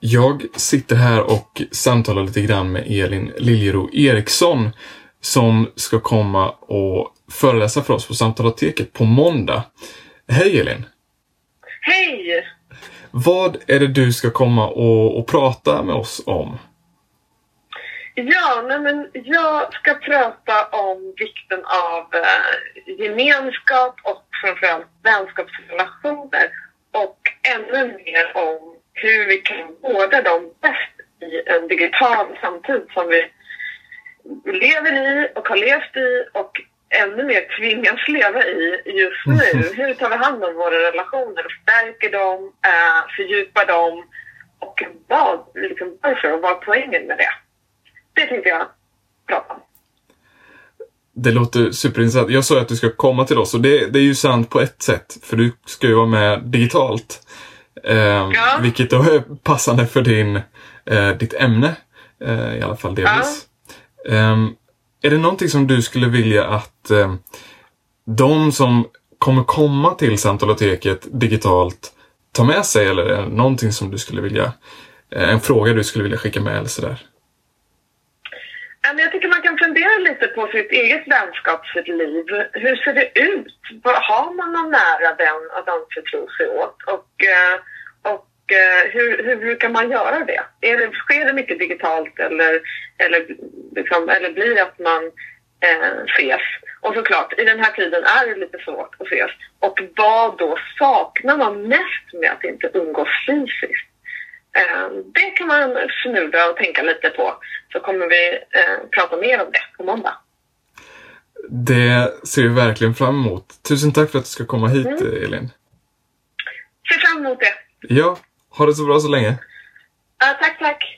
Jag sitter här och samtalar lite grann med Elin Liljero Eriksson som ska komma och föreläsa för oss på Samtaloteket på måndag. Hej Elin! Hej! Vad är det du ska komma och, och prata med oss om? Ja, nej men jag ska prata om vikten av eh, gemenskap och framförallt vänskapsrelationer och ännu mer om hur vi kan vårda dem bäst i en digital samtid som vi lever i och har levt i och ännu mer tvingas leva i just nu. Hur tar vi hand om våra relationer och stärker dem, eh, fördjupar dem och vad, liksom, varför och vad är poängen med det? Det tänkte jag prata om. Det låter superintressant. Jag sa att du ska komma till oss och det, det är ju sant på ett sätt. För du ska ju vara med digitalt. Eh, Ja. Vilket då är passande för din, eh, ditt ämne. Eh, I alla fall delvis. Ehm, är det någonting som du skulle vilja att eh, de som kommer komma till Samtaloteket digitalt tar med sig? Eller är det någonting som du skulle vilja, eh, en fråga du skulle vilja skicka med eller sådär? Jag tycker man kan fundera lite på sitt eget vänskapsliv. Hur ser det ut? Har man någon nära vän att anförtro sig åt? Och, eh, och eh, hur, hur brukar man göra det? Är det sker det mycket digitalt eller, eller, liksom, eller blir det att man eh, ses? Och såklart, i den här tiden är det lite svårt att ses. Och vad då saknar man mest med att inte umgås fysiskt? Eh, Det kan man snurra och tänka lite på. Så kommer vi eh, prata mer om det på måndag. Det ser vi verkligen fram emot. Tusen tack för att du ska komma hit, Mm. eh, Elin. Ser fram emot det. Ja, ha det så bra så länge. Ja, tack, tack.